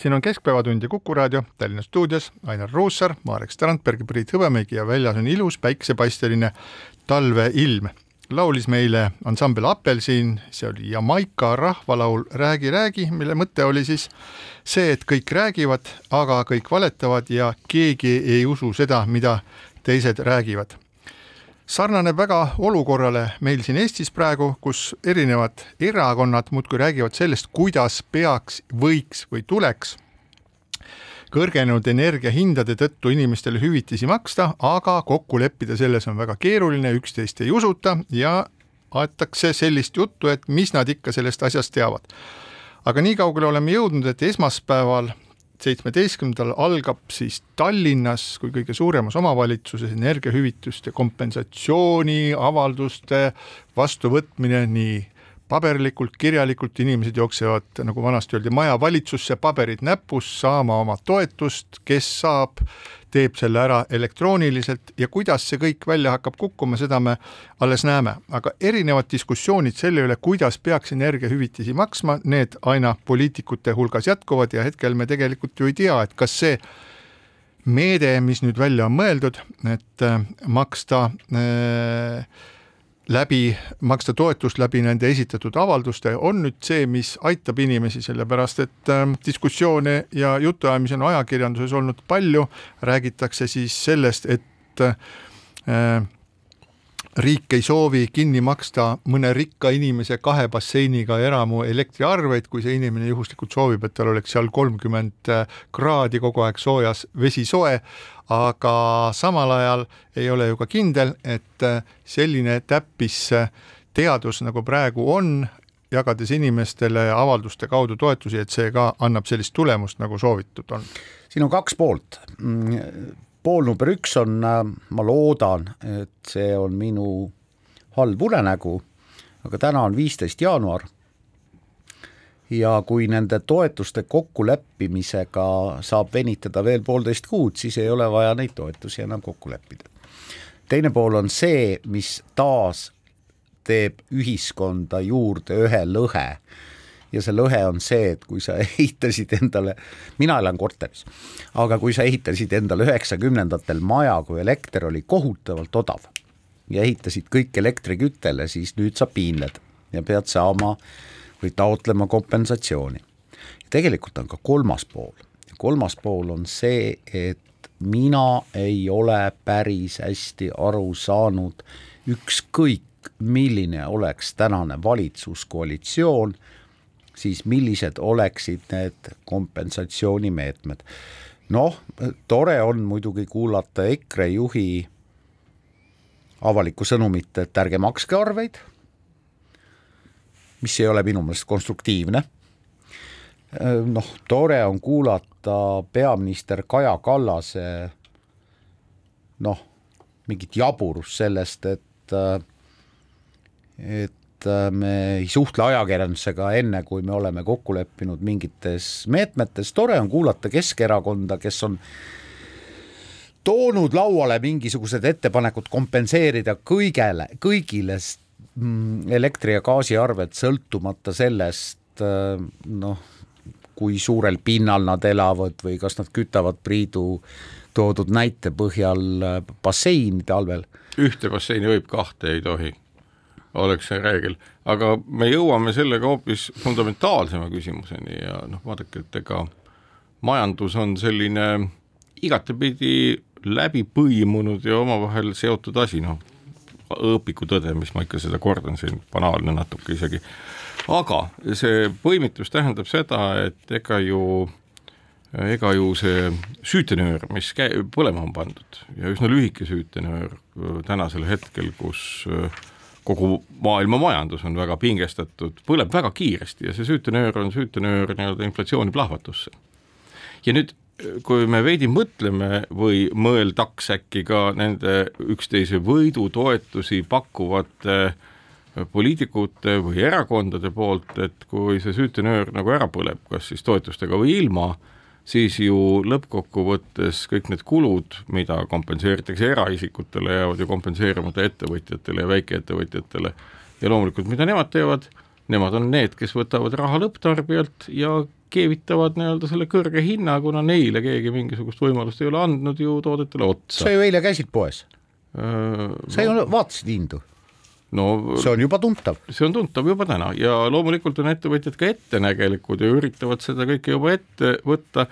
siin on Keskpäevatund ja Kuku raadio Tallinna stuudios Ainar Ruussaar, Marek Strandberg ja Priit Hõbemägi ja väljas on ilus päiksepaisteline talveilm. laulis meile ansambel Apelsin, see oli Jamaica rahvalaul Räägi, räägi, mille mõte oli siis see, et kõik räägivad, aga kõik valetavad ja keegi ei usu seda, mida teised räägivad sarnaneb väga olukorrale meil siin Eestis praegu, kus erinevad erakonnad muudkui räägivad sellest, kuidas peaks, võiks või tuleks kõrgenenud energiahindade tõttu inimestele hüvitisi maksta, aga kokku leppida selles on väga keeruline, üksteist ei usuta ja aetakse sellist juttu, et mis nad ikka sellest asjast teavad. aga nii kaugele oleme jõudnud, et esmaspäeval seitsmeteistkümnendal algab siis Tallinnas kui kõige suuremas omavalitsuses energiahüvituste kompensatsiooni avalduste vastuvõtmine nii paberlikult, kirjalikult, inimesed jooksevad, nagu vanasti öeldi, maja valitsusse, paberid näpus, saama oma toetust, kes saab, teeb selle ära elektrooniliselt ja kuidas see kõik välja hakkab kukkuma, seda me alles näeme, aga erinevad diskussioonid selle üle, kuidas peaks energiahüvitisi maksma, need aina poliitikute hulgas jätkuvad ja hetkel me tegelikult ju ei tea, et kas see meede, mis nüüd välja on mõeldud, et äh, maksta äh, läbi, maksta toetust läbi nende esitatud avalduste, on nüüd see, mis aitab inimesi, sellepärast et äh, diskussioone ja jutuajamisi on ajakirjanduses olnud palju, räägitakse siis sellest, et äh, riik ei soovi kinni maksta mõne rikka inimese kahe basseiniga eramu elektriarveid, kui see inimene juhuslikult soovib, et tal oleks seal kolmkümmend kraadi kogu aeg soojas vesi soe, aga samal ajal ei ole ju ka kindel, et selline täppisteadus, nagu praegu on, jagades inimestele avalduste kaudu toetusi, et see ka annab sellist tulemust, nagu soovitud on. siin on kaks poolt. Pool number üks on, ma loodan, et see on minu halb unenägu, aga täna on viisteist jaanuar ja kui nende toetuste kokkuleppimisega saab venitada veel poolteist kuud, siis ei ole vaja neid toetusi enam kokku leppida. teine pool on see, mis taas teeb ühiskonda juurde ühe lõhe ja see lõhe on see, et kui sa ehitasid endale, mina elan korteris, aga kui sa ehitasid endale üheksakümnendatel maja, kui elekter oli kohutavalt odav ja ehitasid kõik elektriküttele, siis nüüd sa piinled ja pead saama või taotlema kompensatsiooni. tegelikult on ka kolmas pool, kolmas pool on see, et mina ei ole päris hästi aru saanud, ükskõik milline oleks tänane valitsuskoalitsioon, siis millised oleksid need kompensatsioonimeetmed. noh, tore on muidugi kuulata EKRE juhi avalikku sõnumit, et ärge makske arveid, mis ei ole minu meelest konstruktiivne noh, tore on kuulata peaminister Kaja Kallase noh, mingit jaburust sellest, et et me ei suhtle ajakirjandusega enne, kui me oleme kokku leppinud mingites meetmetes, tore on kuulata Keskerakonda, kes on toonud lauale mingisugused ettepanekud kompenseerida kõigele, kõigile mm, elektri- ja gaasiarved, sõltumata sellest noh, kui suurel pinnal nad elavad või kas nad kütavad Priidu toodud näite põhjal basseini talvel. ühte basseini võib, kahte ei tohi, oleks see reegel, aga me jõuame sellega hoopis fundamentaalsema küsimuseni ja noh, vaadake, et ega majandus on selline igatepidi läbi põimunud ja omavahel seotud asi, noh, õpikutõde, mis ma ikka seda kordan siin, banaalne natuke isegi. Aga see põimitus tähendab seda, et ega ju ega ju see süütenöör, mis käi-, põlema on pandud ja üsna lühike süütenöör tänasel hetkel, kus kogu maailma majandus on väga pingestatud, põleb väga kiiresti ja see süütenöör on süütenöör nii-öelda inflatsiooni plahvatusse. ja nüüd, kui me veidi mõtleme või mõeldaks äkki ka nende üksteise võidutoetusi pakkuvate äh, poliitikute või erakondade poolt, et kui see süütenöör nagu ära põleb, kas siis toetustega või ilma, siis ju lõppkokkuvõttes kõik need kulud, mida kompenseeritakse eraisikutele, jäävad ju kompenseerimata ettevõtjatele ja väikeettevõtjatele. ja loomulikult, mida nemad teevad, nemad on need, kes võtavad raha lõpptarbijalt ja keevitavad nii-öelda selle kõrge hinna, kuna neile keegi mingisugust võimalust ei ole andnud ju toodetele otsa. sa ju eile käisid poes. sa ju vaatasid hindu no see on juba tuntav. see on tuntav juba täna ja loomulikult on ettevõtjad ka ettenägelikud ja üritavad seda kõike juba ette võtta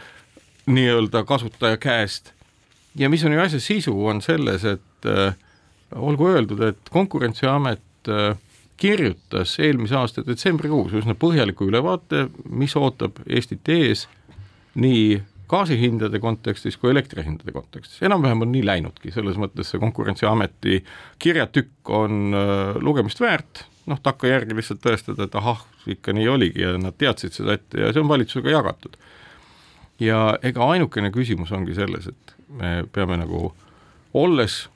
nii-öelda kasutaja käest. ja mis on ju asja sisu, on selles, et äh, olgu öeldud, et Konkurentsiamet äh, kirjutas eelmise aasta detsembrikuus üsna põhjaliku ülevaate, mis ootab Eestit ees nii gaasihindade kontekstis kui elektrihindade kontekstis, enam-vähem on nii läinudki, selles mõttes see Konkurentsiameti kirjatükk on äh, lugemist väärt, noh, takkajärgi lihtsalt tõestada, et ahah, ikka nii oligi ja nad teadsid seda ette ja see on valitsusega jagatud. ja ega ainukene küsimus ongi selles, et me peame nagu olles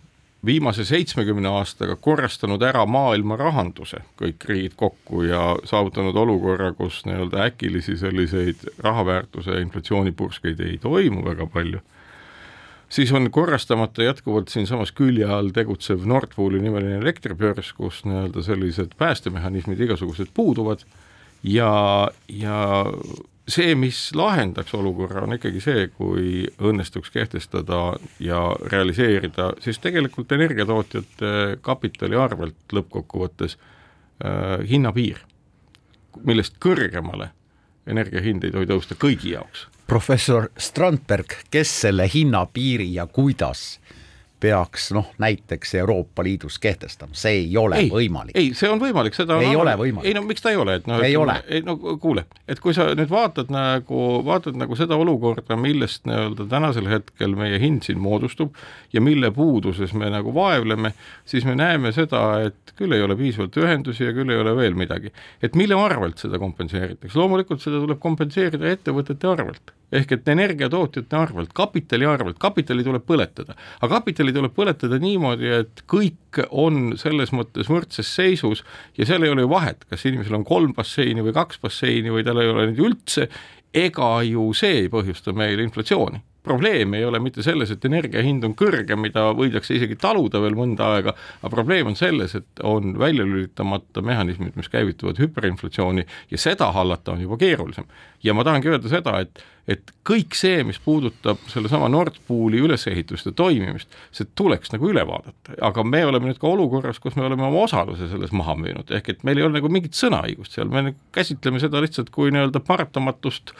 viimase seitsmekümne aastaga korrastanud ära maailma rahanduse, kõik riigid kokku ja saavutanud olukorra, kus nii-öelda äkilisi selliseid rahaväärtuse inflatsioonipurskeid ei toimu väga palju, siis on korrastamata jätkuvalt siinsamas külje all tegutsev Nord Pooli nimeline elektribörs, kus nii-öelda sellised päästemehhanismid igasugused puuduvad. Ja, ja see, mis lahendaks olukorra, on ikkagi see, kui õnnestuks kehtestada ja realiseerida siis tegelikult energiatootjate kapitali arvelt lõppkokkuvõttes äh, hinnapiir, millest kõrgemale energia hind ei tohi tõusta kõigi jaoks. professor Strandberg, kes selle hinnapiiri ja kuidas peaks noh, näiteks Euroopa Liidus kehtestama, see ei ole ei, võimalik. ei, see on võimalik, seda ei on, ole võimalik. ei no miks ta ei ole, et noh, ei ole. ei no kuule, et kui sa nüüd vaatad nagu, vaatad nagu seda olukorda, millest nii-öelda tänasel hetkel meie hind siin moodustub ja mille puuduses me nagu vaevleme, siis me näeme seda, et küll ei ole piisavalt ühendusi ja küll ei ole veel midagi. et mille arvelt seda kompenseeritakse, loomulikult seda tuleb kompenseerida ettevõtete arvelt ehk et energiatootjate arvelt, kapitali arvelt, kapitali tuleb põletada. aga kapitali tuleb põletada niimoodi, et kõik on selles mõttes võrdses seisus ja seal ei ole ju vahet, kas inimesel on kolm basseini või kaks basseini või tal ei ole neid üldse, ega ju see ei põhjusta meil inflatsiooni probleem ei ole mitte selles, et energia hind on kõrge, mida võidakse isegi taluda veel mõnda aega, aga probleem on selles, et on välja lülitamata mehhanismid, mis käivituvad hüperinflatsiooni ja seda hallata on juba keerulisem. ja ma tahangi öelda seda, et, et kõik see, mis puudutab sellesama Nord Pooli ülesehitust ja toimimist, see tuleks nagu üle vaadata, aga me oleme nüüd ka olukorras, kus me oleme oma osaluse selles maha müünud, ehk et meil ei ole nagu mingit sõnaõigust seal, me käsitleme seda lihtsalt kui nii-öelda paratamatust,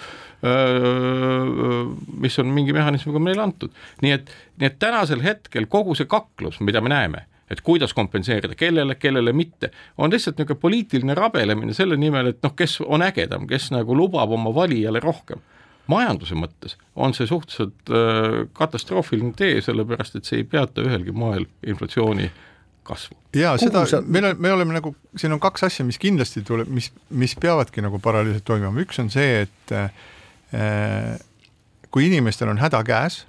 mis on mingi mehhanismiga on meile antud. nii et, nii et tänasel hetkel kogu see kaklus, mida me näeme, et kuidas kompenseerida, kellele, kellele mitte, on lihtsalt niisugune poliitiline rabelemine selle nimel, et noh, kes on ägedam, kes nagu lubab oma valijale rohkem majanduse mõttes on see suhteliselt äh, katastroofiline tee, sellepärast et see ei peata ühelgi moel inflatsiooni kasvu. ja Kuhu seda sa- meil on, me oleme nagu, siin on kaks asja, mis kindlasti tuleb, mis, mis peavadki nagu paralleelselt toimuma, üks on see, et äh, kui inimestel on häda käes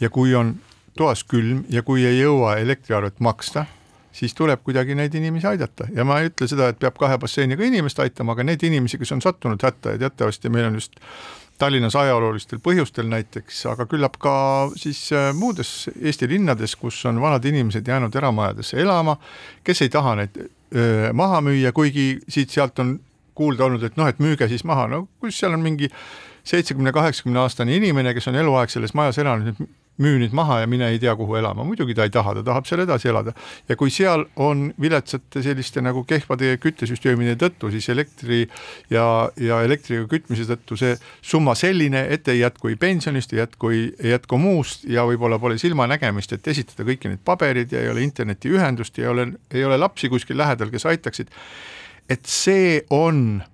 ja kui on toas külm ja kui ei jõua elektriarvet maksta, siis tuleb kuidagi neid inimesi aidata. Ja ma ei ütle seda, et peab kahe basseiniga inimest aitama, aga neid inimesi, kes on sattunud hätta ja teatavasti meil on just Tallinnas ajaloolistel põhjustel näiteks, aga küllap ka siis äh, muudes Eesti linnades, kus on vanad inimesed jäänud eramajadesse elama, kes ei taha neid öö, maha müüa, kuigi siit-sealt on kuulda olnud, et noh, et müüge siis maha, no kus seal on mingi seitsmekümne, kaheksakümne aastane inimene, kes on eluaeg selles majas elanud, müü nüüd maha ja mine ei tea kuhu elama, muidugi ta ei taha, ta tahab seal edasi elada. ja kui seal on viletsate selliste nagu kehvade küttesüsteemide tõttu siis elektri ja, ja elektriga kütmise tõttu see summa selline, et ei jätku ei pensionist, ei jätku, ei jätku muust ja võib-olla pole silmanägemist, et esitada kõiki neid paberid ja ei ole internetiühendust ja ei ole, ei ole lapsi kuskil lähedal, kes aitaksid. et see on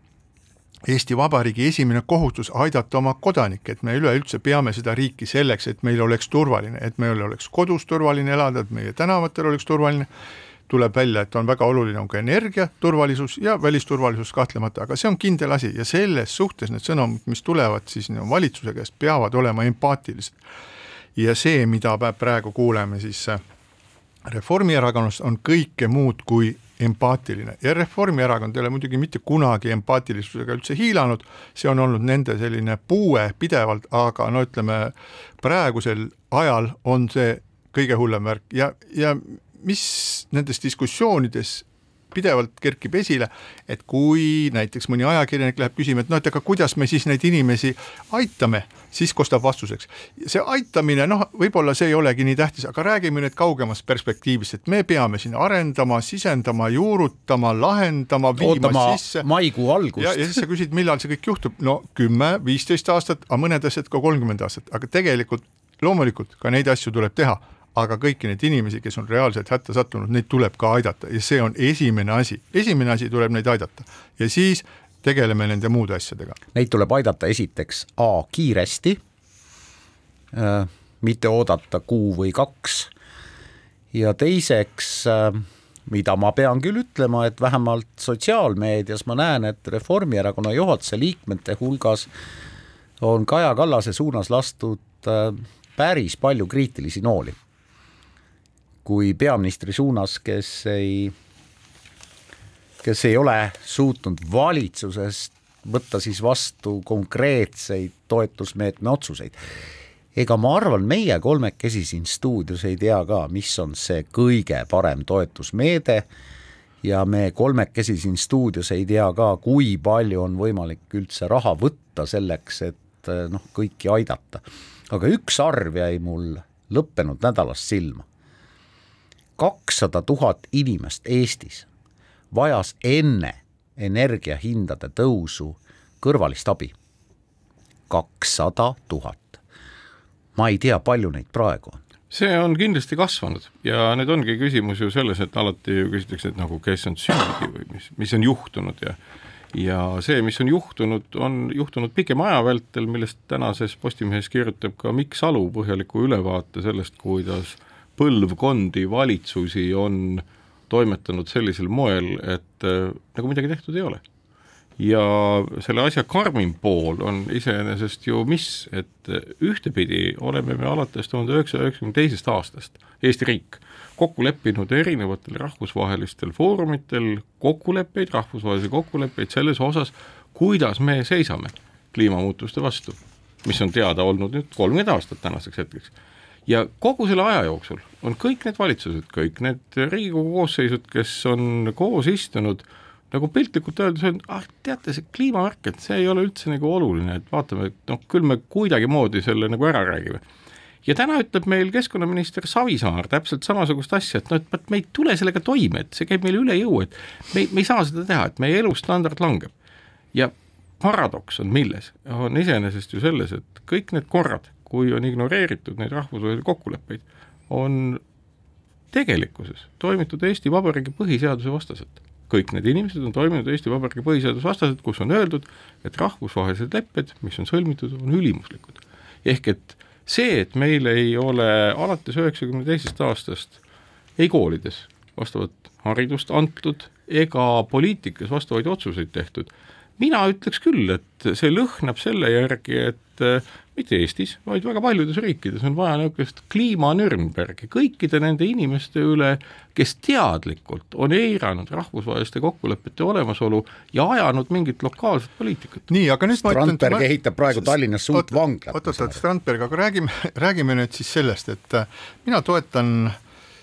Eesti Vabariigi esimene kohustus aidata oma kodanikke, et me üleüldse peame seda riiki selleks, et meil oleks turvaline, et meil oleks kodus turvaline elada, et meie tänavatel oleks turvaline, tuleb välja, et on väga oluline on ka energia turvalisus ja välisturvalisus kahtlemata, aga see on kindel asi ja selles suhtes need sõnumid, mis tulevad siis no, valitsuse käest, peavad olema empaatilised. ja see, mida praegu kuuleme siis äh, Reformierakonnast on kõike muud kui empaatiline. Ja Reformierakond ei ole muidugi mitte kunagi empaatilisusega üldse hiilanud, see on olnud nende selline puue pidevalt, aga no ütleme, praegusel ajal on see kõige hullem värk. Ja, ja mis nendes diskussioonides pidevalt kerkib esile, et kui näiteks mõni ajakirjanik läheb küsima, et noh, et aga kuidas me siis neid inimesi aitame, siis kostab vastuseks. see aitamine, noh, võib-olla see ei olegi nii tähtis, aga räägime nüüd kaugemast perspektiivist, et me peame siin arendama, sisendama, juurutama, lahendama, viima ootama sisse. maikuu algust. Ja siis sa küsid, millal see kõik juhtub, no kümme, viisteist aastat, aga mõned asjad ka kolmkümmend aastat, aga tegelikult loomulikult ka neid asju tuleb teha, aga kõiki neid inimesi, kes on reaalselt hätta sattunud, neid tuleb ka aidata. Ja see on esimene asi, esimene asi tuleb neid aidata. Ja siis tegeleme nende muude asjadega. Neid tuleb aidata esiteks A kiiresti, mitte oodata kuu või kaks. Ja teiseks, mida ma pean küll ütlema, et vähemalt sotsiaalmeedias ma näen, et Reformierakonna juhatuse liikmete hulgas on Kaja Kallase suunas lastud äh, päris palju kriitilisi nooli kui peaministri suunas, kes ei kes ei ole suutnud valitsusest võtta siis vastu konkreetseid toetusmeetme otsuseid. ega ma arvan, meie kolmekesi siin stuudios ei tea ka, mis on see kõige parem toetusmeede ja me kolmekesi siin stuudios ei tea ka, kui palju on võimalik üldse raha võtta selleks, et noh, kõiki aidata. aga üks arv jäi mul lõppenud nädalast silma. Kakssada tuhat inimest Eestis vajas enne energiahindade tõusu kõrvalist abi. kakssada tuhat. ma ei tea, palju neid praegu on. see on kindlasti kasvanud ja nüüd ongi küsimus ju selles, et alati ju küsitakse, et nagu kes on süüdi või mis, mis on juhtunud ja ja see, mis on juhtunud, on juhtunud pikema aja vältel, millest tänases Postimehes kirjutab ka Mikk Salu põhjaliku ülevaate sellest, kuidas põlvkondi valitsusi on toimetanud sellisel moel, et äh, nagu midagi tehtud ei ole. ja selle asja karmim pool on iseenesest ju mis, et ühtepidi oleme me alates tuhande üheksasaja üheksakümne teisest aastast, Eesti riik, kokku leppinud erinevatel rahvusvahelistel foorumitel kokkuleppeid, rahvusvahelisi kokkuleppeid selles osas, kuidas me seisame kliimamuutuste vastu, mis on teada olnud nüüd kolmkümmend aastat tänaseks hetkeks ja kogu selle aja jooksul on kõik need valitsused, kõik need Riigikogu koosseisud, kes on koos istunud, nagu piltlikult öeldes on, ah teate, see kliimavärk, et see ei ole üldse nagu oluline, et vaatame, et noh, küll me kuidagimoodi selle nagu ära räägime. ja täna ütleb meil keskkonnaminister Savisaar täpselt samasugust asja, et noh, et vot me ei tule sellega toime, et see käib meile üle jõu, et me, me ei saa seda teha, et meie elustandard langeb. ja paradoks on milles, on iseenesest ju selles, et kõik need korrad, kui on ignoreeritud neid rahvusvahelisi kokkuleppeid, on tegelikkuses toimitud Eesti Vabariigi põhiseaduse vastaselt. kõik need inimesed on toiminud Eesti Vabariigi põhiseaduse vastaselt, kus on öeldud, et rahvusvahelised lepped, mis on sõlmitud, on ülimuslikud. ehk et see, et meil ei ole alates üheksakümne teisest aastast ei koolides vastavat haridust antud ega poliitikas vastavaid otsuseid tehtud, mina ütleks küll, et see lõhnab selle järgi, et mitte Eestis, vaid väga paljudes riikides on vaja niisugust kliimanürnbergi kõikide nende inimeste üle, kes teadlikult on eiranud rahvusvaheliste kokkulepete olemasolu ja ajanud mingit lokaalset poliitikat. nii, aga nüüd Strandberg ma... ehitab praegu Tallinnasse uut vanglat. oot, oot, oot, Strandberg, aga räägime, räägime nüüd siis sellest, et äh, mina toetan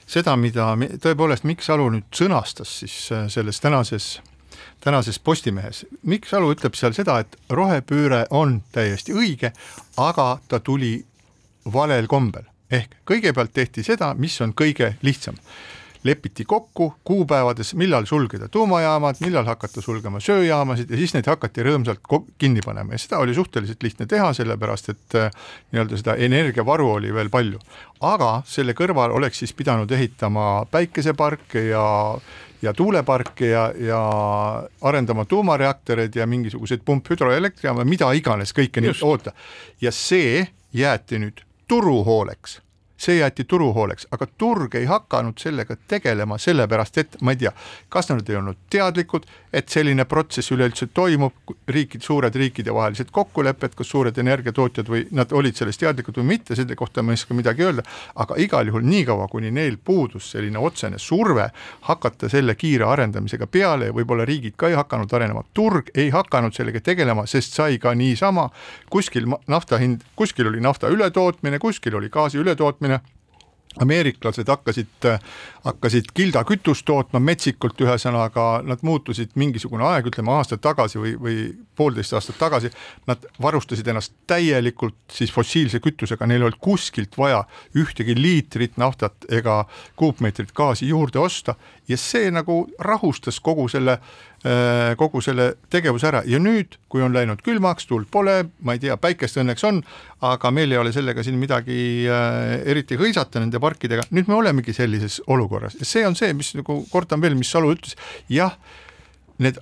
seda, mida mi- tõepoolest Mikk Salu nüüd sõnastas siis äh, selles tänases tänases Postimehes, Mikk Salu ütleb seal seda, et rohepööre on täiesti õige, aga ta tuli valel kombel. ehk kõigepealt tehti seda, mis on kõige lihtsam. lepiti kokku kuupäevades, millal sulgeda tuumajaamad, millal hakata sulgema sööjaamasid ja siis neid hakati rõõmsalt kinni panema ja seda oli suhteliselt lihtne teha, sellepärast et äh, nii-öelda seda energiavaru oli veel palju. aga selle kõrval oleks siis pidanud ehitama päikeseparke ja ja tuuleparke ja, ja arendama tuumareaktoreid ja mingisuguseid pumphüdroelektrijaama, mida iganes kõike nii oota. ja see jäeti nüüd turu hooleks see jäeti turu hooleks, aga turg ei hakanud sellega tegelema, sellepärast et ma ei tea, kas nad ei olnud teadlikud, et selline protsess üleüldse toimub, riikid, suured riikidevahelised kokkulepped, kas suured energiatootjad või nad olid sellest teadlikud või mitte, selle kohta ma ei oska midagi öelda, aga igal juhul niikaua, kuni neil puudus selline otsene surve hakata selle kiire arendamisega peale ja võib-olla riigid ka ei hakanud arenema, turg ei hakanud sellega tegelema, sest sai ka niisama, kuskil nafta hind, kuskil oli nafta ületootmine, kuskil oli gaasi ületootmine, ameeriklased hakkasid, hakkasid kildakütust tootma metsikult, ühesõnaga nad muutusid mingisugune aeg, ütleme aasta tagasi või, või poolteist aastat tagasi, nad varustasid ennast täielikult siis fossiilse kütusega, neil ei olnud kuskilt vaja ühtegi liitrit naftat ega kuupmeetrit gaasi juurde osta. Ja see nagu rahustas kogu selle kogu selle tegevuse ära. Ja nüüd, kui on läinud külmaks, tuld pole, ma ei tea, päikest õnneks on, aga meil ei ole sellega siin midagi äh, eriti hõisata nende parkidega, nüüd me olemegi sellises olukorras. Ja see on see, mis nagu kordan veel, mis Salu ütles, jah, need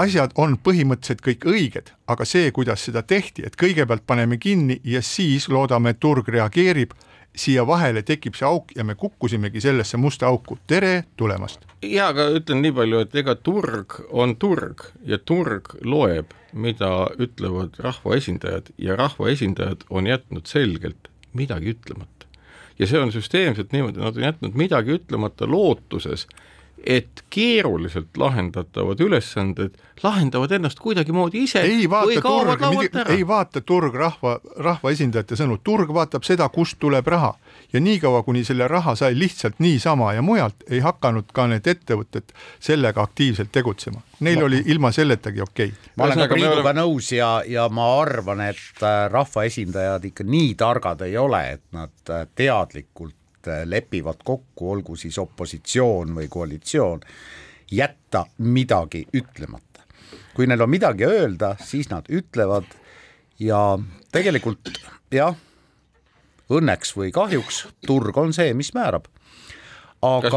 asjad on põhimõtteliselt kõik õiged, aga see, kuidas seda tehti, et kõigepealt paneme kinni ja siis loodame, et turg reageerib, siia vahele tekib see auk ja me kukkusimegi sellesse musta auku, tere tulemast jaa, aga ütlen nii palju, et ega turg on turg ja turg loeb, mida ütlevad rahvaesindajad ja rahvaesindajad on jätnud selgelt midagi ütlemata. ja see on süsteemselt niimoodi, nad on jätnud midagi ütlemata lootuses, et keeruliselt lahendatavad ülesanded lahendavad ennast kuidagimoodi ise ei vaata turg, ei vaata turg rahva, rahvaesindajate sõnu, turg vaatab seda, kust tuleb raha ja niikaua, kuni selle raha sai lihtsalt niisama ja mujalt, ei hakanud ka need ettevõtted sellega aktiivselt tegutsema. Neil Ma- oli ilma selletagi okei okay. ma olen ka Priiduga oleme- nõus ja, ja ma arvan, et äh, rahvaesindajad ikka nii targad ei ole, et nad äh, teadlikult lepivad kokku, olgu siis opositsioon või koalitsioon, jätta midagi ütlemata. kui neil on midagi öelda, siis nad ütlevad ja tegelikult jah, õnneks või kahjuks turg on see, mis määrab. Aga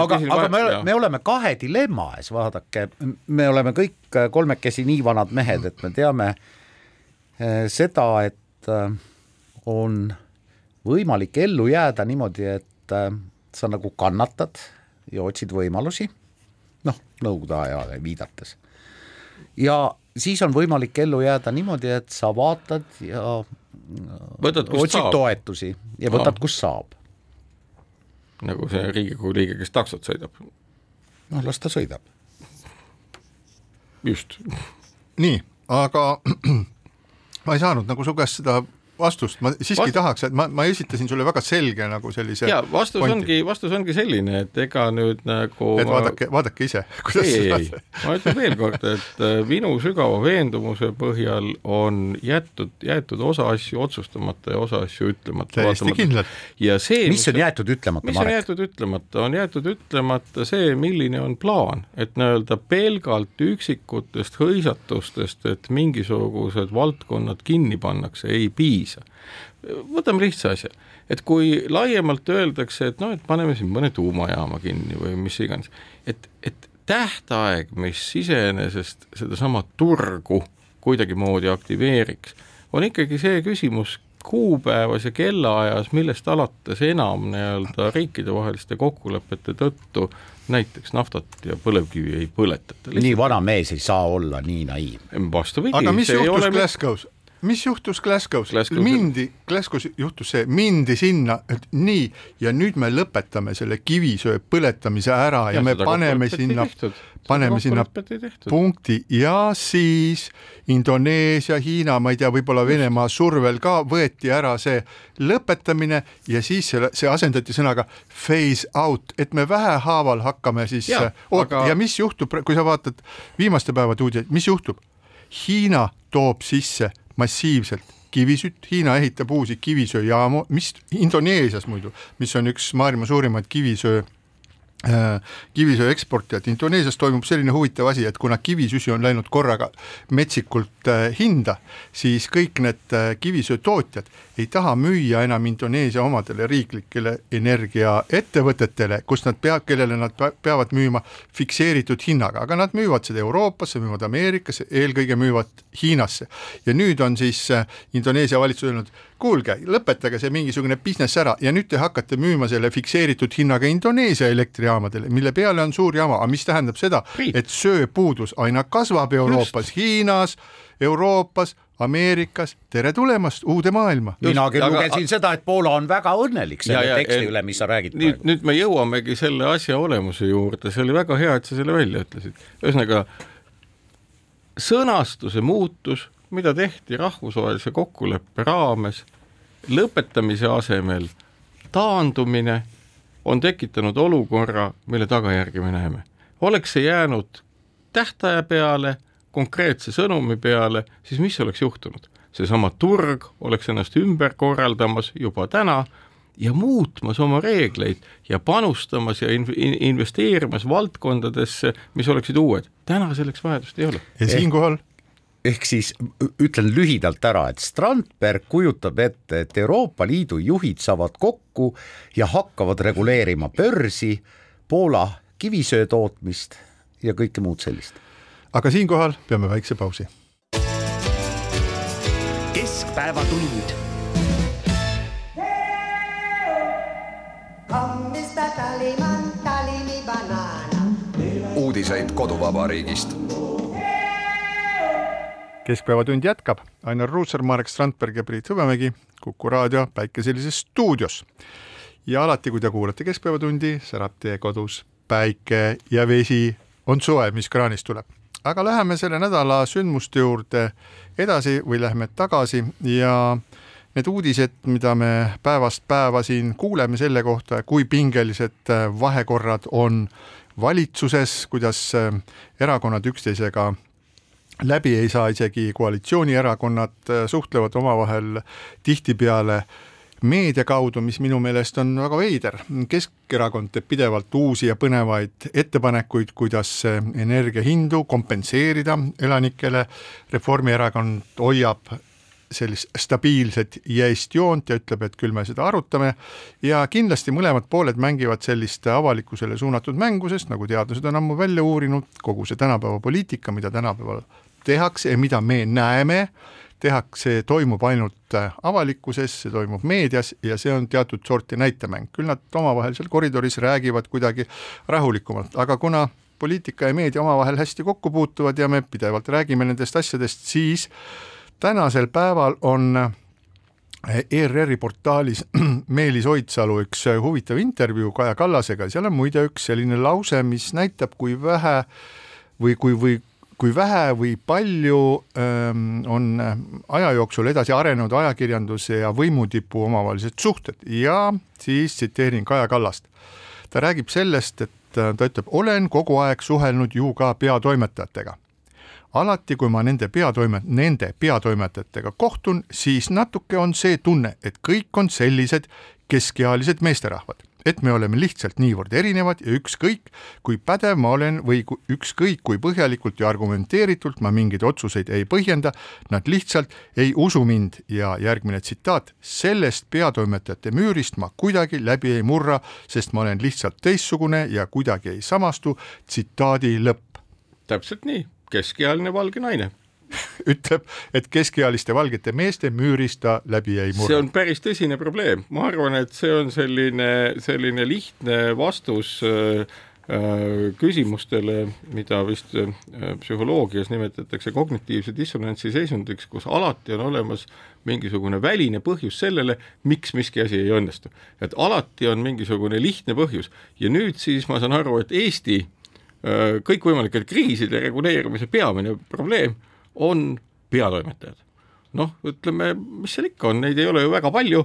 aga, aga me, me oleme kahe dilemma ees, vaadake, me oleme kõik kolmekesi nii vanad mehed, et me teame eh, seda, et on võimalik ellu jääda niimoodi, et eh, sa nagu kannatad ja otsid võimalusi, noh, nõukogude ajale viidates. ja siis on võimalik ellu jääda niimoodi, et sa vaatad ja võtad, kust otsid saab, toetusi ja võtad, kust saab. nagu see Riigikogu liige, kes taksot sõidab. noh, las ta sõidab. just. nii, aga ma ei saanud nagu su käest seda vastust, ma siiski Vast- tahaks, et ma, ma esitasin sulle väga selge nagu sellise ja vastus pointi. ongi, vastus ongi selline, et ega nüüd nagu et vaadake, vaadake ise, kuidas ei, ei, seda ma ütlen veel kord, et äh, minu sügava veendumuse põhjal on jäetud, jäetud osa asju otsustamata ja osa asju ütlemata. täiesti kindlalt. ja see, mis on jäetud ütlemata, mis on Marek? jäetud ütlemata, on jäetud ütlemata see, milline on plaan, et nii-öelda pelgalt üksikutest hõisatustest, et mingisugused valdkonnad kinni pannakse, ei piisa võtame lihtsa asja, et kui laiemalt öeldakse, et noh, et paneme siin mõne tuumajaama kinni või mis iganes, et, et tähtaeg, mis iseenesest sedasama turgu kuidagimoodi aktiveeriks, on ikkagi see küsimus kuupäevas ja kellaajas, millest alates enam nii-öelda riikidevaheliste kokkulepete tõttu näiteks naftat ja põlevkivi ei põletata. nii vana mees ei saa olla nii naiivne. vastupidi. aga mis juhtus ole... Glasgow's? Mis juhtus Glasgow's, Glasgow's? mindi, Glasgow's juhtus see, mindi sinna, et nii ja nüüd me lõpetame selle kivisöe põletamise ära ja, ja me paneme sinna, paneme sinna punkti ja siis Indoneesia, Hiina, ma ei tea, võib-olla Venemaa survel ka võeti ära see lõpetamine ja siis see, see asendati sõnaga phase out, et me vähehaaval hakkame siis, aga... ja mis juhtub, kui sa vaatad viimaste päevade uudiseid, mis juhtub? Hiina toob sisse massiivselt. Kivisütt, Hiina ehitab uusi kivisöejaamu, mis Indoneesias muidu, mis on üks maailma suurimaid kivisöö kivisöe eksportijad, Indoneesias toimub selline huvitav asi, et kuna kivisüsi on läinud korraga metsikult äh, hinda, siis kõik need äh, kivisöötootjad ei taha müüa enam Indoneesia omadele riiklikele energiaettevõtetele, kus nad pea, kellele nad peavad müüma fikseeritud hinnaga, aga nad müüvad seda Euroopasse, müüvad Ameerikasse, eelkõige müüvad Hiinasse. ja nüüd on siis Indoneesia valitsus öelnud, kuulge, lõpetage see mingisugune business ära ja nüüd te hakkate müüma selle fikseeritud hinnaga Indoneesia elektrijaamadele, mille peale on suur jama, aga mis tähendab seda, et sööpuudus aina kasvab Euroopas, Hiinas, Euroopas, Ameerikas, tere tulemast uude maailma. mina küll aga... lugesin seda, et Poola on väga õnnelik selle ja, ja, teksti üle, mis sa räägid nüüd, praegu. nüüd me jõuamegi selle asja olemuse juurde, see oli väga hea, et sa selle välja ütlesid. ühesõnaga sõnastuse muutus mida tehti rahvusvahelise kokkuleppe raames, lõpetamise asemel taandumine on tekitanud olukorra, mille tagajärgi me näeme. oleks see jäänud tähtaja peale, konkreetse sõnumi peale, siis mis oleks juhtunud? seesama turg oleks ennast ümber korraldamas juba täna ja muutmas oma reegleid ja panustamas ja investeerimas valdkondadesse, mis oleksid uued. täna selleks vajadust ei ole. ja siinkohal ehk siis ütlen lühidalt ära, et Strandberg kujutab ette, et Euroopa Liidu juhid saavad kokku ja hakkavad reguleerima börsi, Poola kivisöe tootmist ja kõike muud sellist. aga siinkohal peame väikse pausi. keskpäevatund. uudiseid koduvabariigist keskpäevatund jätkab, Ainar Ruussaar, Marek Strandberg ja Priit Hõbemägi Kuku raadio päikeselises stuudios. ja alati, kui te kuulate Keskpäevatundi, särab teie kodus päike ja vesi, on soe, mis kraanist tuleb. aga läheme selle nädala sündmuste juurde edasi või lähme tagasi ja need uudised, mida me päevast päeva siin kuuleme selle kohta, kui pingelised vahekorrad on valitsuses, kuidas erakonnad üksteisega läbi ei saa, isegi koalitsioonierakonnad äh, suhtlevad omavahel tihtipeale meedia kaudu, mis minu meelest on väga veider. Keskerakond teeb pidevalt uusi ja põnevaid ettepanekuid, kuidas energiahindu kompenseerida elanikele. Reformierakond hoiab sellist stabiilset jäist joont ja ütleb, et küll me seda arutame. ja kindlasti mõlemad pooled mängivad sellist avalikkusele suunatud mängu, sest nagu teadlased on ammu välja uurinud, kogu see tänapäeva poliitika, mida tänapäeval tehakse ja mida me näeme, tehakse, toimub ainult äh, avalikkuses, see toimub meedias ja see on teatud sorti näitemäng, küll nad omavahel seal koridoris räägivad kuidagi rahulikumalt, aga kuna poliitika ja meedia omavahel hästi kokku puutuvad ja me pidevalt räägime nendest asjadest, siis tänasel päeval on äh, ERR-i portaalis Meelis Oidsalu üks äh, huvitav intervjuu Kaja Kallasega, seal on muide üks selline lause, mis näitab, kui vähe või kui, või kui vähe või palju ähm, on äh, aja jooksul edasi arenenud ajakirjanduse ja võimutipu omavahelised suhted ja siis tsiteerin Kaja Kallast. ta räägib sellest, et äh, ta ütleb, olen kogu aeg suhelnud ju ka peatoimetajatega. alati, kui ma nende peatoimet-, nende peatoimetajatega kohtun, siis natuke on see tunne, et kõik on sellised keskealised meesterahvad et me oleme lihtsalt niivõrd erinevad ja ükskõik, kui pädev ma olen või ükskõik kui põhjalikult ja argumenteeritult ma mingeid otsuseid ei põhjenda, nad lihtsalt ei usu mind. Ja järgmine tsitaat, sellest peatoimetajate müürist ma kuidagi läbi ei murra, sest ma olen lihtsalt teistsugune ja kuidagi ei samastu, tsitaadi lõpp. täpselt nii, keskealine valge naine ütleb, et keskealiste valgete meeste müürist ta läbi ei see murra. on päris tõsine probleem, ma arvan, et see on selline, selline lihtne vastus äh, äh, küsimustele, mida vist äh, psühholoogias nimetatakse kognitiivse dissonantsi seisundiks, kus alati on olemas mingisugune väline põhjus sellele, miks miski asi ei õnnestu. et alati on mingisugune lihtne põhjus ja nüüd siis ma saan aru, et Eesti kõikvõimalike kriiside reguleerimise peamine probleem on peatoimetajad. noh, ütleme, mis seal ikka on, neid ei ole ju väga palju,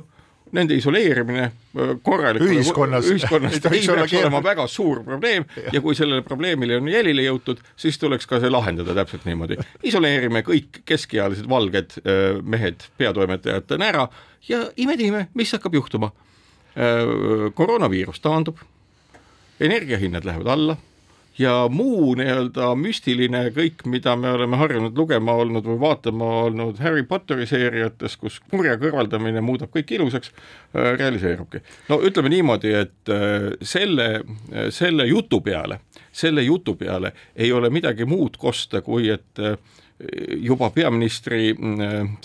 nende isoleerimine öö, korralikule Ühiskonnas. ühiskonnas Ei peaks olema keeruline. väga suur probleem ja kui sellele probleemile on jälile jõutud, siis tuleks ka see lahendada täpselt niimoodi. isoleerime kõik keskealised valged öö, mehed peatoimetajatena ära ja ime-time, mis hakkab juhtuma. koroonaviirus taandub, energiahinnad lähevad alla ja muu nii-öelda müstiline kõik, mida me oleme harjunud lugema olnud või vaatama olnud Harry Potteri seeriates, kus kurja kõrvaldamine muudab kõik ilusaks, realiseerubki. no ütleme niimoodi, et äh, selle, selle jutu peale, selle jutu peale ei ole midagi muud kosta, kui et äh, juba peaministri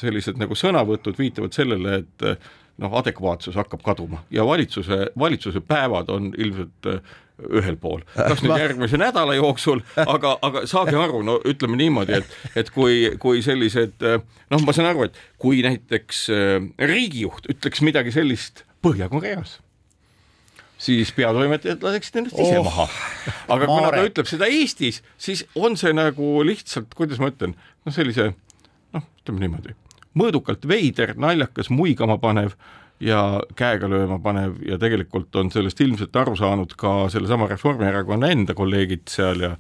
sellised nagu sõnavõtud viitavad sellele, et äh, noh, adekvaatsus hakkab kaduma ja valitsuse, valitsuse päevad on ilmselt äh, ühel pool, kas nüüd järgmise nädala jooksul, aga, aga saage aru, no ütleme niimoodi, et, et kui, kui sellised noh, ma saan aru, et kui näiteks äh, riigijuht ütleks midagi sellist Põhja-Koreas, siis peatoimetajad laseksid ennast ise Oh, maha. aga kuna ta Marek. ütleb seda Eestis, siis on see nagu lihtsalt, kuidas ma ütlen, noh, sellise noh, ütleme niimoodi, mõõdukalt veider, naljakas, muigama panev ja käega lööma panev ja tegelikult on sellest ilmselt aru saanud ka sellesama Reformierakonna enda kolleegid seal ja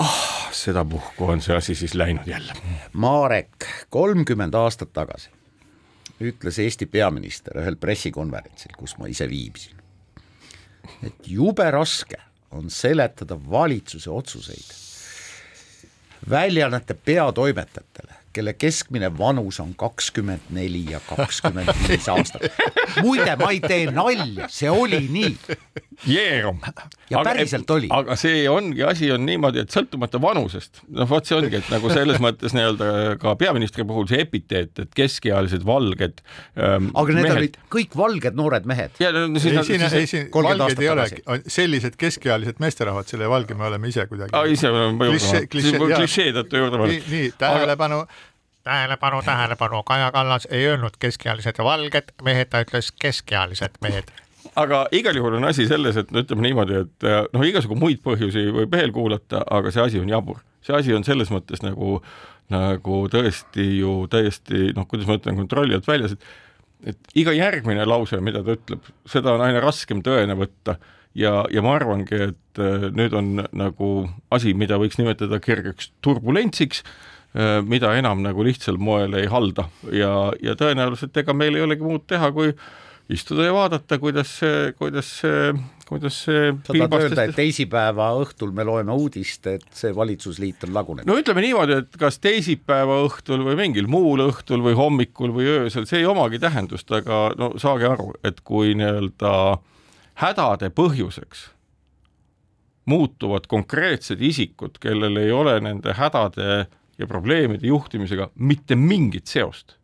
ah, sedapuhku on see asi siis läinud jälle. Marek kolmkümmend aastat tagasi ütles Eesti peaminister ühel pressikonverentsil, kus ma ise viibisin, et jube raske on seletada valitsuse otsuseid väljaannete peatoimetajatele, kelle keskmine vanus on kakskümmend neli ja kakskümmend viis aastat. muide, ma ei tee nalja, see oli nii. Jeerum. Ja päriselt oli. aga see ongi, asi on niimoodi, et sõltumata vanusest, noh vot see ongi, et nagu selles mõttes nii-öelda ka peaministri puhul see epiteet, et keskealised valged ähm, aga need mehed. olid kõik valged noored mehed. ja no, siis ei siin, ei siis siin 30 valged ei ole aastat, sellised keskealised meesterahvad, selle valge me oleme ise kuidagi. ise oleme Klišee- klišee- juurde jaa. klišee tõttu juurde nii, nii tähelepanu, tähelepanu, tähelepanu, Kaja Kallas ei öelnud keskealised ja valged mehed, ta ütles keskealised mehed. aga igal juhul on asi selles, et no ütleme niimoodi, et äh, noh, igasugu muid põhjusi võib veel kuulata, aga see asi on jabur. see asi on selles mõttes nagu, nagu tõesti ju täiesti noh, kuidas ma ütlen, kontrolli alt väljas, et et iga järgmine lause, mida ta ütleb, seda on aina raskem tõene võtta ja, ja ma arvangi, et äh, nüüd on nagu asi, mida võiks nimetada kergeks turbulentsiks, mida enam nagu lihtsal moel ei halda. Ja, ja tõenäoliselt ega meil ei olegi muud teha, kui istuda ja vaadata, kuidas see, kuidas see, kuidas see sa tahad öelda, et teisipäeva õhtul me loeme uudist, et see valitsusliit on lagunenud? No ütleme niimoodi, et kas teisipäeva õhtul või mingil muul õhtul või hommikul või öösel, see ei omagi tähendust, aga no saage aru, et kui nii-öelda hädade põhjuseks muutuvad konkreetsed isikud, kellel ei ole nende hädade ja probleemide juhtimisega mitte mingit seost,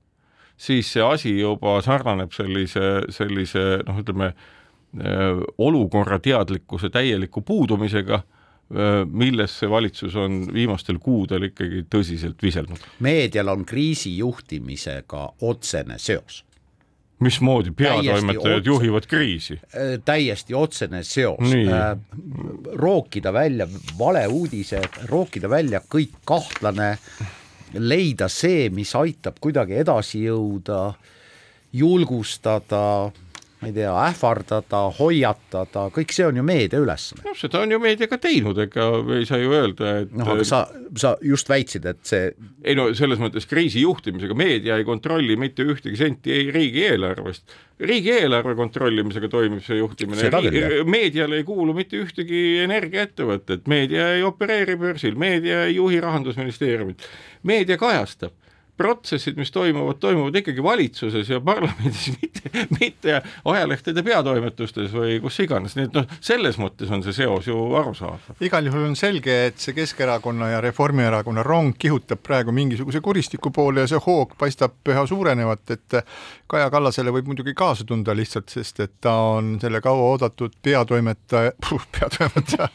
siis see asi juba sarnaneb sellise, sellise noh, ütleme olukorra teadlikkuse täieliku puudumisega, millesse valitsus on viimastel kuudel ikkagi tõsiselt viselnud. meedial on kriisijuhtimisega otsene seos mismoodi peatoimetajad juhivad kriisi? Äh, täiesti otsene seos äh, rookida välja valeuudised, rookida välja kõik kahtlane, leida see, mis aitab kuidagi edasi jõuda, julgustada, ma ei tea, ähvardada, hoiatada, kõik see on ju meedia ülesanne. noh, seda on ju meedia ka teinud, ega ei saa ju öelda, et noh, aga sa, sa just väitsid, et see ei no selles mõttes kriisi juhtimisega meedia ei kontrolli mitte ühtegi senti ei riigieelarvest. riigieelarve kontrollimisega toimib see juhtimine. Meediale ei kuulu mitte ühtegi energiaettevõtet, meedia ei opereeri börsil, meedia ei juhi rahandusministeeriumit, meedia kajastab protsessid, mis toimuvad, toimuvad ikkagi valitsuses ja parlamendis, mitte, mitte ajalehtede peatoimetustes või kus iganes, nii et noh, selles mõttes on see seos ju arusaadav. igal juhul on selge, et see Keskerakonna ja Reformierakonna rong kihutab praegu mingisuguse kuristiku poole ja see hoog paistab üha suurenevat, et Kaja Kallasele võib muidugi kaasa tunda lihtsalt, sest et ta on selle kauaoodatud peatoimetaja, peatoimetaja,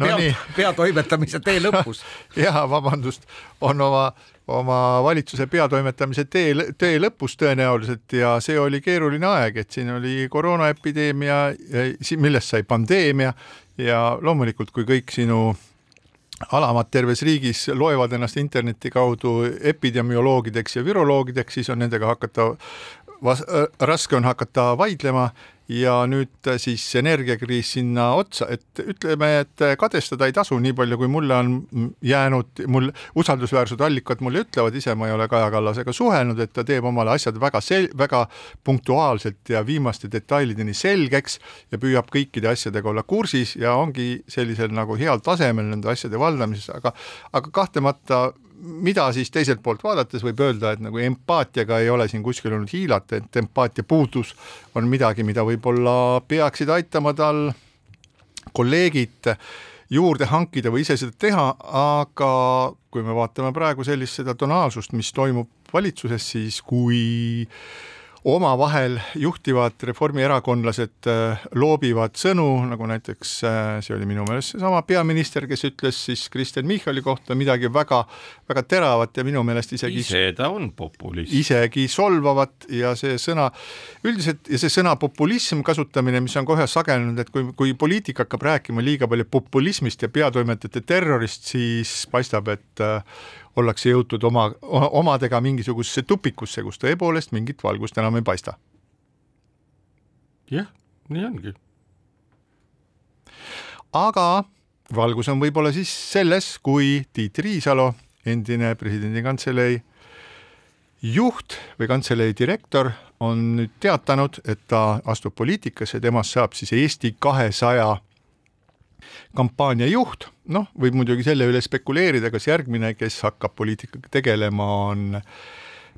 no pea, nii, peatoimetamise tee lõpus. jaa, vabandust, on oma oma valitsuse peatoimetamise tee, tee lõpus tõenäoliselt ja see oli keeruline aeg, et siin oli koroonaepideemia, millest sai pandeemia ja loomulikult, kui kõik sinu alamad terves riigis loevad ennast interneti kaudu epidemioloogideks ja viroloogideks, siis on nendega hakata vas-, raske on hakata vaidlema ja nüüd siis energiakriis sinna otsa, et ütleme, et kadestada ei tasu nii palju, kui mulle on jäänud, mul usaldusväärsed allikad mulle ütlevad, ise ma ei ole Kaja Kallasega suhelnud, et ta teeb omale asjad väga sel-, väga punktuaalselt ja viimaste detailideni selgeks ja püüab kõikide asjadega olla kursis ja ongi sellisel nagu heal tasemel nende asjade valdamises, aga aga kahtlemata mida siis teiselt poolt vaadates võib öelda, et nagu empaatiaga ei ole siin kuskil olnud hiilata, et empaatia puudus on midagi, mida võib-olla peaksid aitama tal kolleegid juurde hankida või ise seda teha, aga kui me vaatame praegu sellist seda tonaalsust, mis toimub valitsuses, siis kui omavahel juhtivad reformierakondlased äh, loobivad sõnu, nagu näiteks äh, see oli minu meelest seesama peaminister, kes ütles siis Kristen Michali kohta midagi väga, väga teravat ja minu meelest isegi ise ta on populist. isegi solvavat ja see sõna üldiselt ja see sõna populism kasutamine, mis on kohe sagenenud, et kui, kui poliitik hakkab rääkima liiga palju populismist ja peatoimetajate terrorist, siis paistab, et äh, ollakse jõutud oma, omadega mingisugusesse tupikusse, kus tõepoolest mingit valgust enam ei paista. jah, nii ongi. aga valgus on võib-olla siis selles, kui Tiit Riisalo, endine presidendi kantselei juht või kantselei direktor on nüüd teatanud, et ta astub poliitikasse, temast saab siis Eesti kahesaja kampaania juht, noh, võib muidugi selle üle spekuleerida, kas järgmine, kes hakkab poliitikaga tegelema, on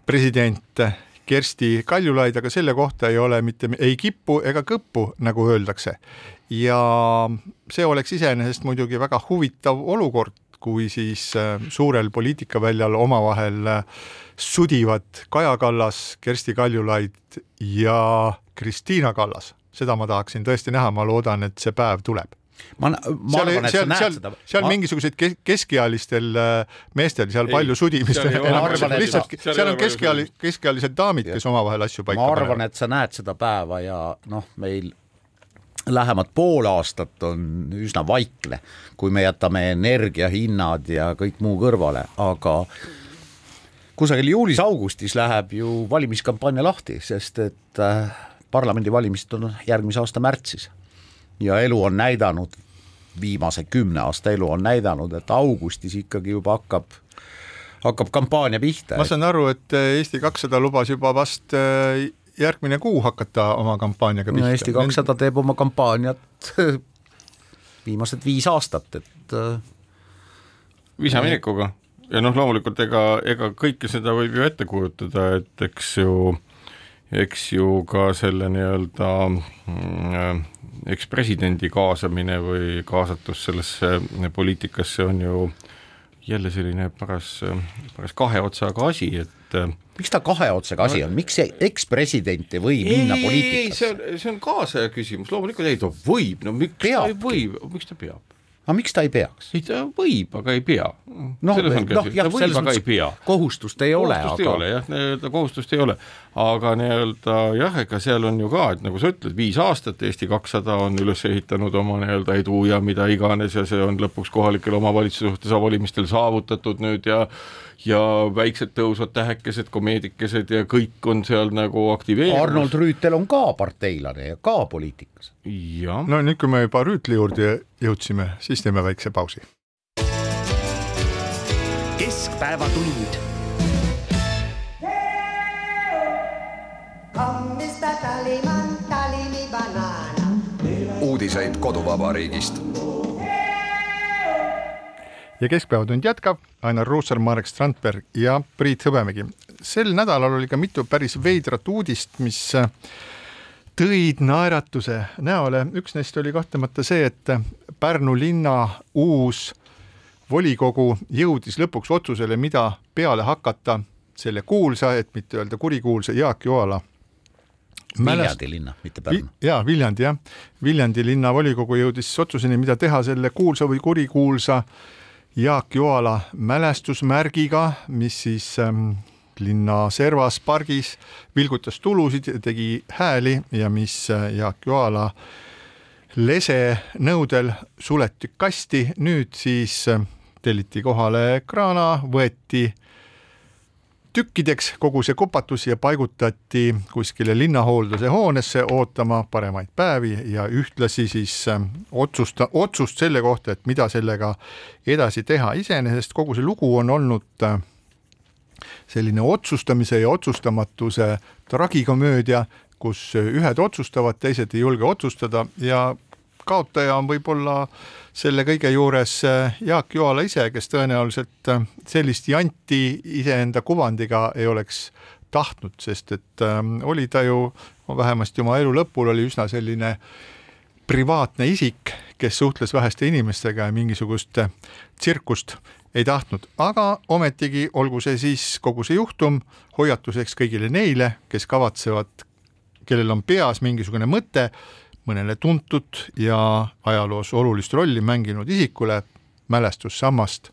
president Kersti Kaljulaid, aga selle kohta ei ole mitte ei kippu ega kõppu, nagu öeldakse. ja see oleks iseenesest muidugi väga huvitav olukord, kui siis äh, suurel poliitikaväljal omavahel äh, sudivad Kaja Kallas, Kersti Kaljulaid ja Kristiina Kallas. seda ma tahaksin tõesti näha, ma loodan, et see päev tuleb ma, ma seal, arvan, et sa seal, näed seal seda,. seal mingisugused ke- keskealistel äh, meestel seal Ei, palju sudimist seal ei ole lihtsalt sa-, seal seal on ole palju keskeali-, sudimist. keskealised daamid, kes omavahel asju paika ma arvan, panevad. et sa näed seda päeva ja noh, meil lähemad pool aastat on üsna vaikne, kui me jätame energiahinnad ja kõik muu kõrvale, aga kusagil juulis-augustis läheb ju valimiskampaania lahti, sest et äh, parlamendivalimised on järgmise aasta märtsis ja elu on näidanud, viimase kümne aasta elu on näidanud, et augustis ikkagi juba hakkab, hakkab kampaania pihta. ma saan aru, et äh, Eesti kakssada lubas juba vast äh, järgmine kuu hakata oma kampaaniaga no pihta. Eesti kakssada teeb oma kampaaniat viimased viis aastat, et äh, visaminekuga ja noh, loomulikult ega, ega kõike seda võib ju ette kujutada, et eks ju, eks ju ka selle nii-öelda mm, eks presidendi kaasamine või kaasatus sellesse poliitikasse on ju jälle selline paras, paras kahe otsaga asi, et miks ta kahe otsaga asi on, miks see ekspresident ei või minna ei, see poliitikasse? on, see on kaasaja küsimus, loomulikult ei, ta võib, no miks ta ei või, miks ta peab? Aga miks ta ei peaks? ei ta võib, aga ei pea. noh, noh jah, selles mõttes kohustust ei ole, kohustust aga. ei ole jah, nii-öelda kohustust ei ole, aga nii-öelda jah, ega seal on ju ka, et nagu sa ütled, viis aastat Eesti kakssada on üles ehitanud oma nii-öelda edu ja mida iganes ja see on lõpuks kohalikele omavalitsuse valimistel saavutatud nüüd ja ja väiksed tõusvad tähekesed, komeedikesed ja kõik on seal nagu aktiveerimas. Arnold Rüütel on ka parteilane ja ka poliitikas. no nüüd, kui me juba Rüütli juurde jõudsime, siis teeme väikse pausi. keskpäevatund. Kammista taliman, talimi banaana. uudiseid koduvabariigist ja Keskpäevatund jätkab, Ainar Ruussaar, Marek Strandberg ja Priit Hõbemägi. sel nädalal oli ka mitu päris veidrat uudist, mis äh, tõid naeratuse näole, üks neist oli kahtlemata see, et Pärnu linna uus volikogu jõudis lõpuks otsusele, mida peale hakata selle kuulsa, et mitte öelda kurikuulsa Jaak Joala Viljandi linna, mitte Pärnu. jaa, Viljandi jah, Viljandi linnavolikogu jõudis otsuseni, mida teha selle kuulsa või kurikuulsa äh, Jaak Joala mälestusmärgiga, mis siis ähm, linna servas pargis vilgutas tulusid, tegi hääli ja mis äh, Jaak Joala lese nõudel suleti kasti, nüüd siis äh, telliti kohale kraana, võeti tükkideks kogu see kupatus ja paigutati kuskile linnahoolduse hoonesse ootama paremaid päevi ja ühtlasi siis ähm, otsusta, otsust selle kohta, et mida sellega edasi teha. iseenesest kogu see lugu on olnud äh, selline otsustamise ja otsustamatuse tragikomöödia, kus ühed otsustavad, teised ei julge otsustada ja kaotaja on võib-olla selle kõige juures äh, Jaak Joala ise, kes tõenäoliselt äh, sellist janti iseenda kuvandiga ei oleks tahtnud, sest et äh, oli ta ju vähemasti oma elu lõpul oli üsna selline privaatne isik, kes suhtles väheste inimestega ja mingisugust tsirkust ei tahtnud, aga ometigi olgu see siis kogu see juhtum hoiatuseks kõigile neile, kes kavatsevad, kellel on peas mingisugune mõte mõnele tuntud ja ajaloos olulist rolli mänginud isikule mälestussammast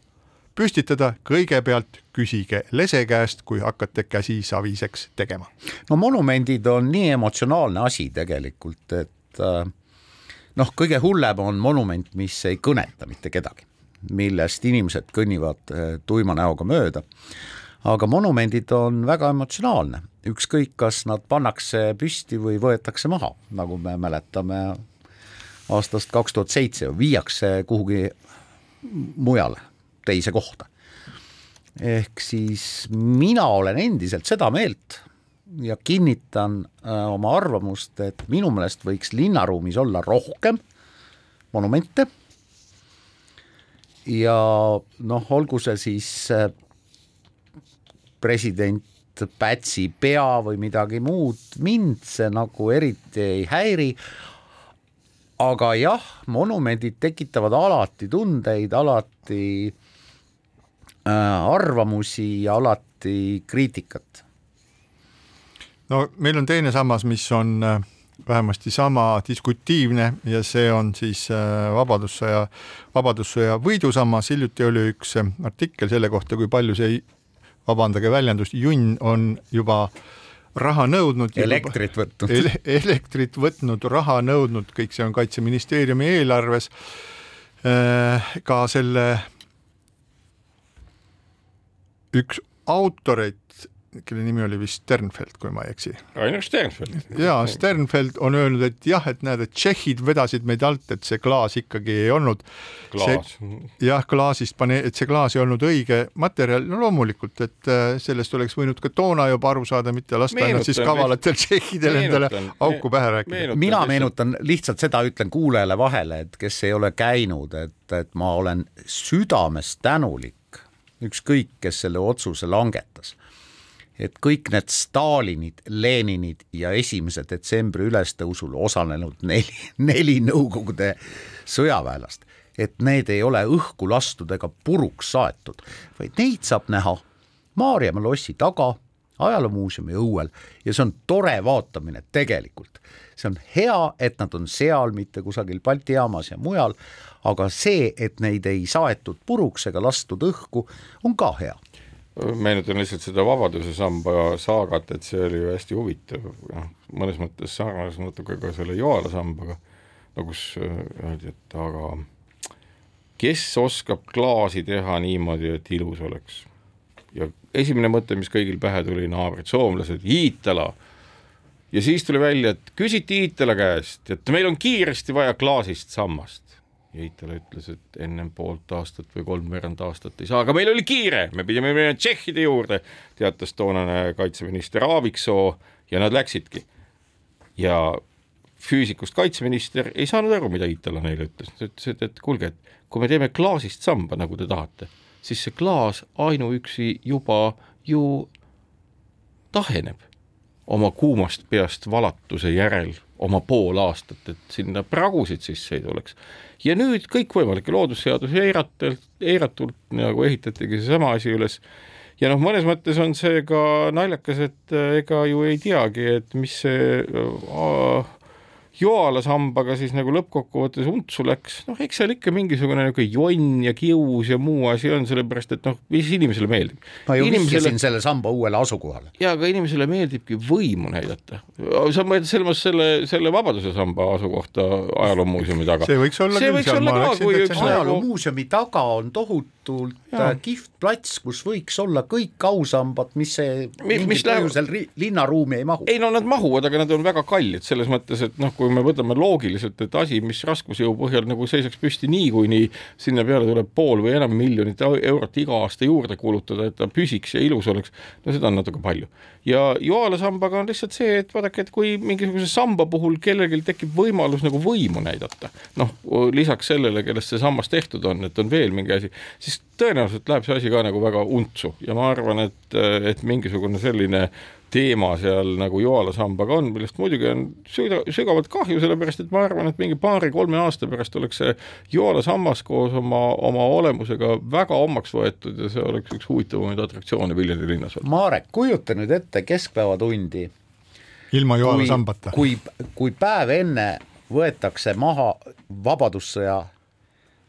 püstitada, kõigepealt küsige lese käest, kui hakkate käsi saviseks tegema. no monumendid on nii emotsionaalne asi tegelikult, et äh, noh, kõige hullem on monument, mis ei kõneta mitte kedagi, millest inimesed kõnnivad äh, tuima näoga mööda. aga monumendid on väga emotsionaalne ükskõik, kas nad pannakse püsti või võetakse maha, nagu me mäletame aastast kaks tuhat seitse, viiakse kuhugi mujale, teise kohta. ehk siis mina olen endiselt seda meelt ja kinnitan äh, oma arvamust, et minu meelest võiks linnaruumis olla rohkem monumente ja noh, olgu see siis äh, president Pätsi pea või midagi muud, mind see nagu eriti ei häiri. aga jah, monumendid tekitavad alati tundeid, alati äh, arvamusi alati kriitikat. no meil on teine sammas, mis on äh vähemasti sama diskutiivne ja see on siis äh, Vabadussõja, Vabadussõja võidusammas, hiljuti oli üks äh, artikkel selle kohta, kui palju see vabandage väljendust, junn on juba raha nõudnud. elektrit võtnud ele. elektrit võtnud, raha nõudnud, kõik see on Kaitseministeeriumi eelarves. Äh, ka selle üks autoreid kelle nimi oli vist Sternfeld, kui ma ei eksi. Rainer Sternfeld. jaa, Sternfeld on öelnud, et jah, et näed, et tšehhid vedasid meid alt, et see klaas ikkagi ei olnud. klaas. jah, klaasist pane-, et see klaas ei olnud õige materjal, no loomulikult, et äh, sellest oleks võinud ka toona juba aru saada, mitte lasta ainult siis kavalatel tšehhidel endale auku pähe rääkida. mina meenutan lihtsalt seda, ütlen kuulajale vahele, et kes ei ole käinud, et, et ma olen südamest tänulik ükskõik, kes selle otsuse langetas et kõik need Stalinid, Leninid ja esimese detsembri ülestõusul osalenud neli, neli Nõukogude sõjaväelast, et need ei ole õhku lastud ega puruks saetud, vaid neid saab näha Maarjamaa lossi taga, ajaloomuuseumi õuel ja see on tore vaatamine tegelikult. see on hea, et nad on seal, mitte kusagil Balti jaamas ja mujal, aga see, et neid ei saetud puruks ega lastud õhku, on ka hea meenutan lihtsalt seda Vabaduse samba saagat, et see oli ju hästi huvitav, noh, mõnes mõttes sarnases natuke ka selle Joala sambaga, no kus äh, öeldi, et aga kes oskab klaasi teha niimoodi, et ilus oleks. ja esimene mõte, mis kõigil pähe tuli, naabrid, soomlased, Iitala. ja siis tuli välja, et küsiti Iitala käest, et meil on kiiresti vaja klaasist sammast ja Itala ütles, et ennem poolt aastat või kolmveerand aastat ei saa, aga meil oli kiire, me pidime minema tšehhide juurde, teatas toonane kaitseminister Aaviksoo ja nad läksidki. ja füüsikust kaitseminister ei saanud aru, mida Itala neile ütles, ta ütles, et, et kuulge, et kui me teeme klaasist samba, nagu te tahate, siis see klaas ainuüksi juba ju taheneb oma kuumast peast valatuse järel oma pool aastat, et sinna pragusid sisse ei tuleks. ja nüüd kõikvõimalikke loodusseadusi eiratult, eiratult nagu ehitatigi seesama asi üles ja noh, mõnes mõttes on see ka naljakas, et ega ju ei teagi, et mis see äh, Joala sambaga siis nagu lõppkokkuvõttes untsu läks, noh, eks seal ikka mingisugune niisugune jonn ja kius ja muu asi on, sellepärast et noh, mis inimesele meeldib. ma ju inimesele... vihjasin selle samba uuele asukohale. jaa, aga inimesele meeldibki võimu näidata. sa mõtled selles mõttes selle, selle Vabaduse samba asukohta ajaloomuuseumi taga? see võiks olla see küll võiks seal, olla ma oleksin kui täitsa nagu ajaloomuuseumi taga on tohutult Jaa. äh, kihvt plats, kus võiks olla kõik ausambad, mis see mis läheb- põhjusel ri- linnaruumi ei mahu. ei no nad mahuvad, aga nad on väga kallid selles mõttes, et noh, kui me võtame loogiliselt, et asi, mis raskusjõu põhjal nagu seisaks püsti niikuinii, sinna peale tuleb pool või enam miljonit eu- eurot iga aasta juurde kulutada, et ta püsiks ja ilus oleks, no seda on natuke palju. ja Joala sambaga on lihtsalt see, et vaadake, et kui mingisuguse samba puhul kellelgi tekib võimalus nagu võimu näidata, noh, lisaks sellele, kellest see sammas tehtud on, et on veel mingi asi, siis tõenäoliselt läheb see asi ka nagu väga untsu ja ma arvan, et, et mingisugune selline teema seal nagu Joala sambaga on, millest muidugi on süda, sügavalt kahju, sellepärast et ma arvan, et mingi paari-kolme aasta pärast oleks see Joala sammas koos oma, oma olemusega väga ommaks võetud ja see oleks üks huvitavamaid atraktsioone Viljandi linnas. Marek, kujuta nüüd ette keskpäevatundi, ilma Joala kui, sambata. kui, kui päev enne võetakse maha Vabadussõja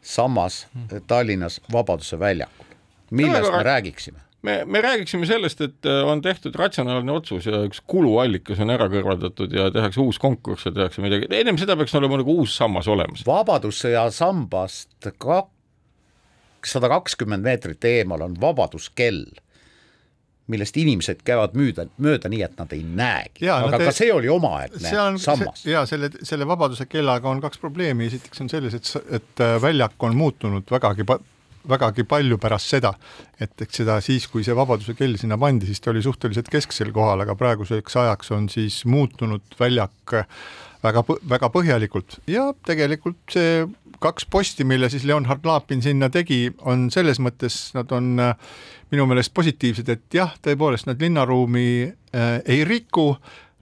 sammas Tallinnas Vabaduse väljakul, millest me räägiksime? me, me räägiksime sellest, et äh, on tehtud ratsionaalne otsus ja üks kuluallikas on ära kõrvaldatud ja tehakse uus konkurss ja tehakse midagi, ennem seda peaks olema nagu uus sammas olemas. Vabadussõja sambast kakssada kakskümmend meetrit eemal on Vabaduskell, millest inimesed käivad müüda, mööda nii, et nad ei näegi, aga te- ka see oli omaaegne sammas. ja selle, selle Vabaduse kellaga on kaks probleemi, esiteks on selles, et, et äh, väljak on muutunud vägagi vägagi palju pärast seda, et eks seda siis, kui see Vabaduse kell sinna pandi, siis ta oli suhteliselt kesksel kohal, aga praeguseks ajaks on siis muutunud väljak väga, väga põhjalikult. Ja tegelikult see kaks posti, mille siis Leonhard Laapin sinna tegi, on selles mõttes, nad on äh, minu meelest positiivsed, et jah, tõepoolest nad linnaruumi äh, ei riku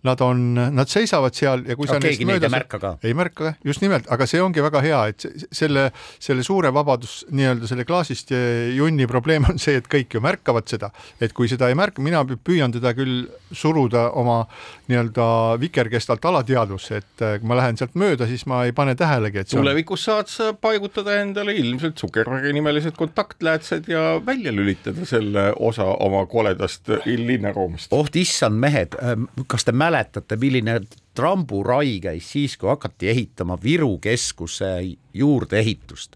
Nad on, nad seisavad seal ja kui sa neid ei märka ka? ei märka, just nimelt, aga see ongi väga hea, et se- selle, selle suure vabadus nii-öelda selle klaasist junni probleem on see, et kõik ju märkavad seda, et kui seda ei märka, mina pü- püüan teda küll suruda oma nii-öelda vikerkestalt alateadvusse, et äh, kui ma lähen sealt mööda, siis ma ei pane tähelegi, et tulevikus saad sa paigutada endale ilmselt Zuckerbergi nimelised kontaktläätsed ja välja lülitada selle osa oma koledast linnaruumist. oh issand mehed, kas te mäletate, milline tramburai käis siis, kui hakati ehitama Viru keskuse juurdeehitust?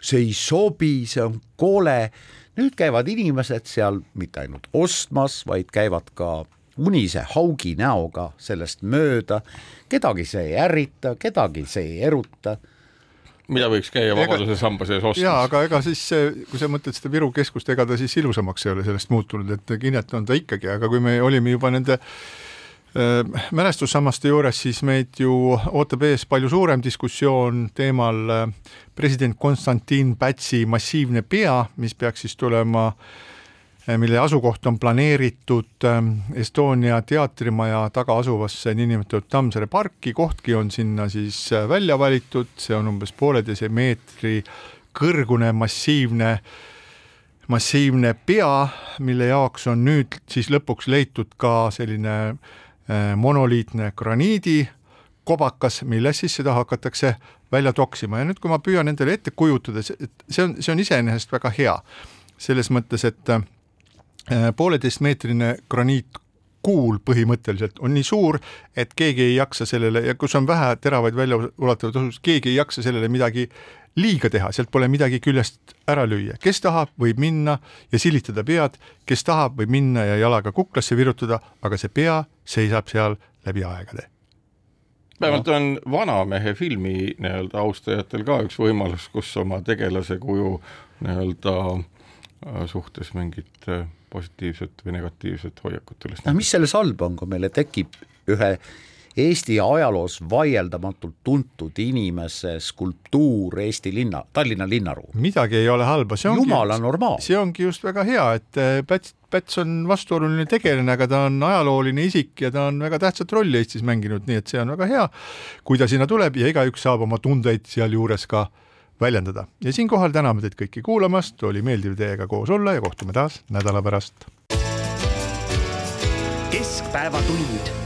see ei sobi, see on kole. nüüd käivad inimesed seal mitte ainult ostmas, vaid käivad ka unise haugi näoga sellest mööda. kedagi see ei ärrita, kedagi see ei eruta mida võiks käia Vabaduse samba sees ostmas. jaa, aga ega siis see, kui sa mõtled seda Viru keskust, ega ta siis ilusamaks ei ole sellest muutunud, et Kinet on ta ikkagi, aga kui me olime juba nende äh, mälestussammaste juures, siis meid ju ootab ees palju suurem diskussioon teemal äh, president Konstantin Pätsi massiivne pea, mis peaks siis tulema äh, mille asukoht on planeeritud äh, Estonia teatrimaja taga asuvasse niinimetatud Tammsaare parki, kohtki on sinna siis äh, välja valitud, see on umbes pooleteise meetri kõrgune massiivne massiivne pea, mille jaoks on nüüd siis lõpuks leitud ka selline äh, monoliitne graniidi kobakas, millest siis seda hakatakse välja toksima. Ja nüüd, kui ma püüan endale ette kujutada, see on, see on iseenesest väga hea. Selles mõttes, et äh, pooleteistmeetrine graniitkuul põhimõtteliselt on nii suur, et keegi ei jaksa sellele ja kus on vähe teravaid väljaulatuvaid osutusi, keegi ei jaksa sellele midagi liiga teha, sealt pole midagi küljest ära lüüa, kes tahab, võib minna ja silitada pead, kes tahab, võib minna ja jalaga kuklasse virutada, aga see pea seisab seal läbi aegade. Vähemalt on vanamehe filmi nii-öelda austajatel ka üks võimalus, kus oma tegelase kuju nii-öelda äh, suhtes mingit äh, positiivset või negatiivset hoiakut üles noh, mis selles halba on, kui meile tekib ühe Eesti ajaloos vaieldamatult tuntud inimese skulptuur Eesti linna, Tallinna linnaruumi. midagi ei ole halba, see ongi jumala normaalne. see ongi just väga hea, et äh, Päts, Päts on vastuoluline tegelane, aga ta on ajalooline isik ja ta on väga tähtsat rolli Eestis mänginud, nii et see on väga hea, kui ta sinna tuleb ja igaüks saab oma tundeid sealjuures ka väljendada. ja siinkohal täname teid kõiki kuulamast, oli meeldiv teiega koos olla ja kohtume taas nädala pärast keskpäevatund